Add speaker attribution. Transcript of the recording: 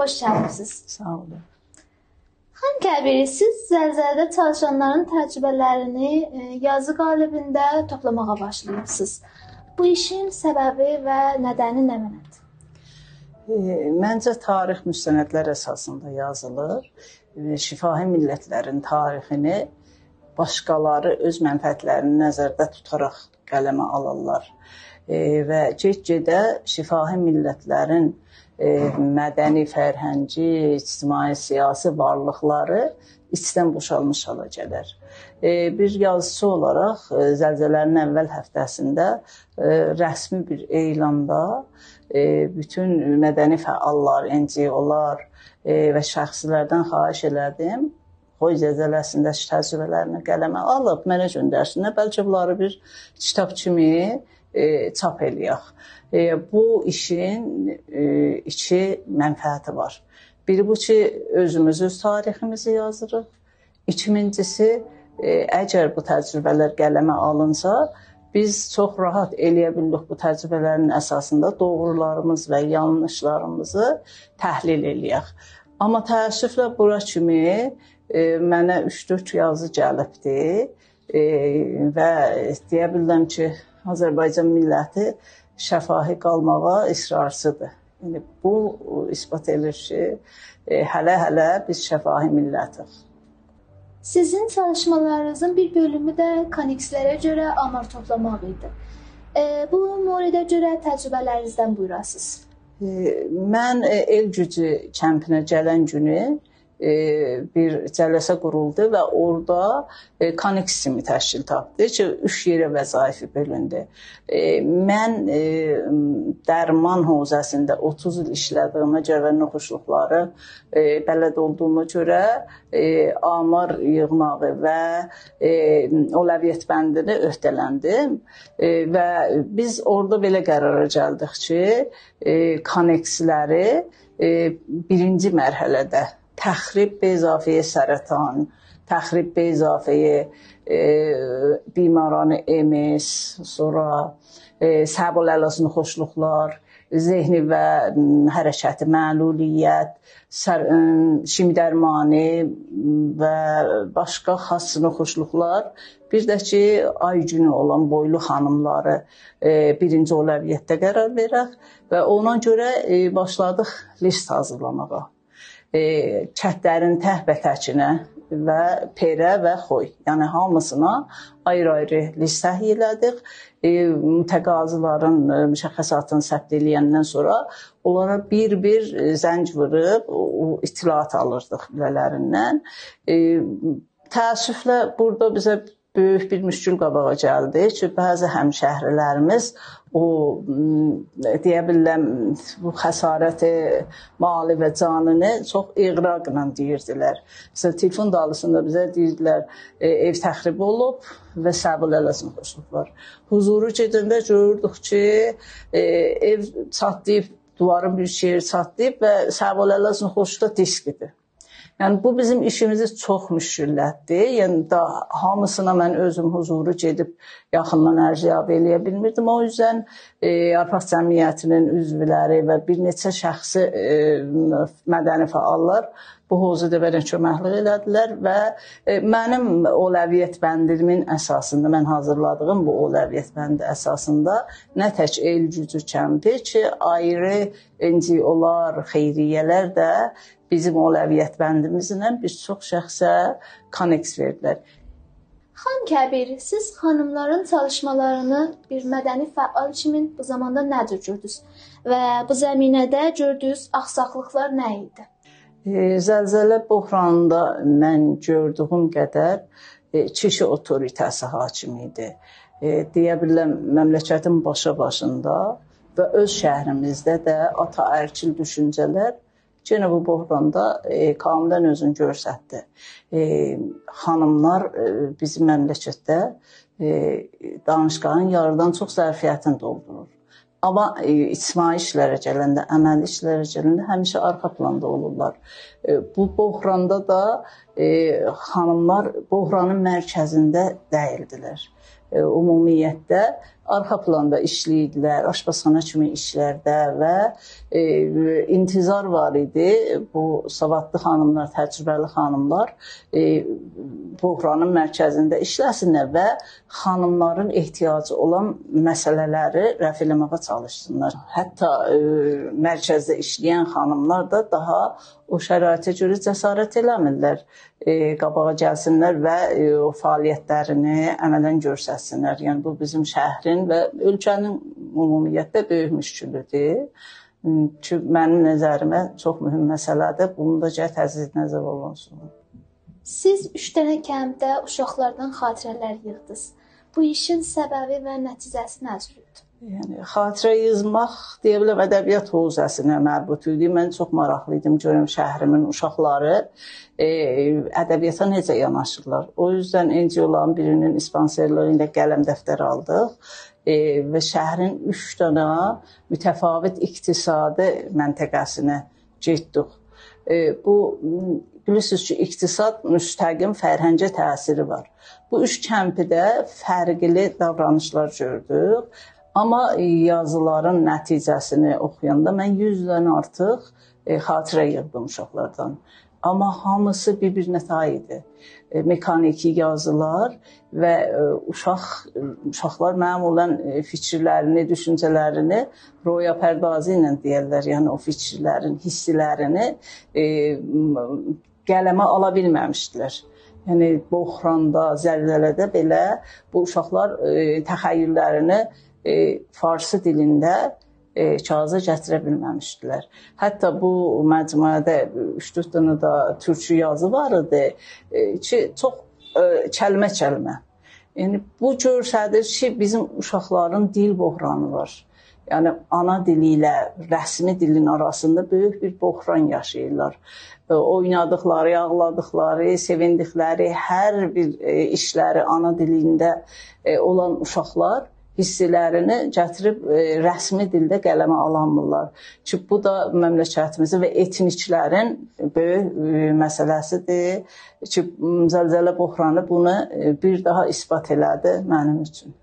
Speaker 1: xoş gəlmisiniz.
Speaker 2: Sağ olun.
Speaker 1: Xan Kəbiri, siz zəlzələdə çalışanların təcrübələrini e, yazı qalibində toplamağa başlayırsınız. Bu işin səbəbi və nədəni nə mənadır?
Speaker 2: E, Məncə tarix müstənədlər əsasında yazılır. E, Şifahi millətlərin tarixini başqaları öz mənfəətlərini nəzərdə tutaraq qələmə alırlar. E, və get-gedə şifahi millətlərin e, mədəni, fərhəngi, ictimai, siyasi varlıqları içdən boşalmış hala gələr. E, bir yazıçı olaraq zəlzələnin əvvəl həftəsində rəsmi bir elanla e, bütün mədəni fəallar, NGO-lar və şəxslərdən xahiş elədim Xoy zəlzələsindəki təcrübələrini qələmə alıb mənə göndərsinlər. Bəlkə bunları bir kitab kimi e, çap eləyək. E, bu işin e, iki mənfəəti var. Biri bu ki, özümüz öz tariximizi yazırıq. İkincisi, e, əgər bu təcrübələr qələmə alınsa, biz çox rahat eləyə bildik bu təcrübələrin əsasında doğrularımız və yanlışlarımızı təhlil eləyək. Amma təəssüflə bura kimi e, mənə 3-4 yazı gəlibdi e, və deyə bilərəm ki, Azərbaycan milləti şəfahi qalmağa israrcıdır. Yəni bu isbat edir ki, e, hələ-hələ biz şəfahi millətik.
Speaker 1: Sizin çalışmalarınızın bir bölümü də Konixlərə görə amar toplamaq idi. E, bu mövzuya görə təcrübələrinizdən buyurasınız.
Speaker 2: E, mən e, el gücü kəmpinə gələn günü e, bir cəlsə quruldu və orada e, Connect sistemi təşkil tapdı ki, üç yerə vəzaifi bölündü. E, mən e, dərman hövzəsində 30 il işlədiyimə görə və noxuşluqları e, bələd olduğuma görə e, amar yığmağı və e, olaviyyət bəndini öhdələndim e, və biz orada belə qərara gəldik ki, e, Connect-ləri e, birinci mərhələdə be izafəyə sərətan, təxrib be izafəyə e, bimaran MS, sonra səbul əlasını xoşluqlar, zehni və hərəkəti məluliyyət, sər, şimi dərmanı və başqa xas xoşluqlar, bir də ki, ay günü olan boylu xanımları birinci olaviyətdə qərar verək və ona görə başladıq list hazırlamağa e, kətlərin təhbətəkinə və perə və xoy. Yəni hamısına ayrı-ayrı list təhlil elədik. E, mütəqazilərin e, müşəxəsatını səbt eləyəndən sonra onlara bir-bir e, zəng vurub o, itilat alırdıq bilələrindən. E, təəssüflə burada bizə böyük bir müşkül qabağa gəldi ki, bəzi həmşəhrilərimiz o deyə bilərəm bu xəsarəti mali və canını çox iğraqla deyirdilər. Məsələn, telefon dalısında bizə deyirdilər e, ev təxrib olub və səbul eləsin xoşluqlar. Huzuru gedəndə görürdük ki, e, ev çatlayıb, divarın bir şeiri çatlayıb və səbul eləsin xoşluqda diskidir. Yəni bu bizim işimizi çox müşküllətdi. Yəni da hamısına mən özüm huzuru gedib yaxından ərziyab eləyə bilmirdim. O yüzden e, Yarpaq cəmiyyətinin üzvləri və bir neçə şəxsi e, mədəni fəallar bu hovzuda belə köməklik elədilər və e, mənim oləviyyət bəndimin əsasında mən hazırladığım bu oləviyyət bəndi əsasında nə tək el gücü kəmpi ki, ayrı NGO-lar, xeyriyyələr də bizim oləviyyət bəndimizlə bir çox şəxsə konneks verdilər.
Speaker 1: Xan Kəbir, siz xanımların çalışmalarını bir mədəni fəal kimi bu zamanda necə gördünüz və bu zəminədə gördüyünüz axsaqlıqlar nə idi?
Speaker 2: Zəlzələ böhranında mən gördüyüm qədər e, kişi otoritəsi hakim idi. E, deyə bilərəm məmləkətin başa başında və öz şəhrimizdə də ataərkil düşüncələr yenə bu böhranda e, kamilən özünü göstərdi. E, xanımlar e, bizim məmləkətdə danışqanın yarıdan çox zərfiyyətini doldurur. Amma ictimai işlərə gələndə, əməli işlərə gələndə həmişə arxa planda olurlar. Bu böhranda da xanımlar böhranın mərkəzində deyildilər. E, ümumiyyətlə arxa planda işləyirdilər, aşpazxana kimi işlərdə və e, intizar var idi. Bu savadlı xanımlar, təcrübəli xanımlar e, buhranın mərkəzində işləsinlər və xanımların ehtiyacı olan məsələləri rəf eləməyə çalışsınlar. Hətta e, mərkəzdə işləyən xanımlar da daha o şəraitə görə cəsarət eləmirlər. E, qabağa gəlsinlər və e, o fəaliyyətlərini əmələn göstərsinlər. Yəni bu bizim şəhrin və ölkənin ümumiyyətlə böyük müşkülüdür. Ki mənim nəzərimə çox mühüm məsələdir. Bunu da gəl təzyiq nəzər olunsun.
Speaker 1: Siz 3 dənə kənddə uşaqlardan xatirələr yığdınız. Bu işin səbəbi və nəticəsi nə cürdür?
Speaker 2: Yəni xatirə yazmaq deyə bilərəm ədəbiyyat hövzəsinə mərbut idi. Mən çox maraqlı idim görüm şəhrimin uşaqları e, ədəbiyyata necə yanaşırlar. O yüzden NGO-ların birinin sponsorluğu ilə qələm dəftər aldıq e, və şəhrin 3 dənə mütəfavit iqtisadi məntəqəsinə getdik. E, bu bilirsiniz ki, iqtisad müstəqim fərhəngə təsiri var. Bu üç kəmpidə fərqli davranışlar gördük. Amma yazıların nəticəsini oxuyanda mən 100-dən artıq e, xatirə yığdım uşaqlardan. Amma hamısı bir-birinə tayidi. E, mexaniki yazılar və e, uşaq uşaqlar məmulən e, fikirlərini, düşüncələrini roya pərdazi ilə deyirlər. Yəni o fikirlərin, hisslərini e, qələmə ala bilməmişdilər. Yəni bohranda, zəlzələdə belə bu uşaqlar e, təxəyyüllərini e, farsı dilində e, kağıza gətirə bilməmişdilər. Hətta bu məcmuədə 3-4 dənə də türkçü yazı var idi e, ki, çox e, kəlmə-kəlmə. Yəni bu göstərir ki, bizim uşaqların dil böhranı var. Yəni ana dili ilə rəsmi dilin arasında böyük bir böhran yaşayırlar. E, oynadıkları, ağladıkları, sevindikləri hər bir e, işləri ana dilində e, olan uşaqlar hisslərini gətirib e, rəsmi dildə qələmə alanmırlar. Ki bu da məmləkətimizin və etniklərin böyük e, məsələsidir. Ki zəlzələ böhranı bunu e, bir daha isbat elədi mənim üçün.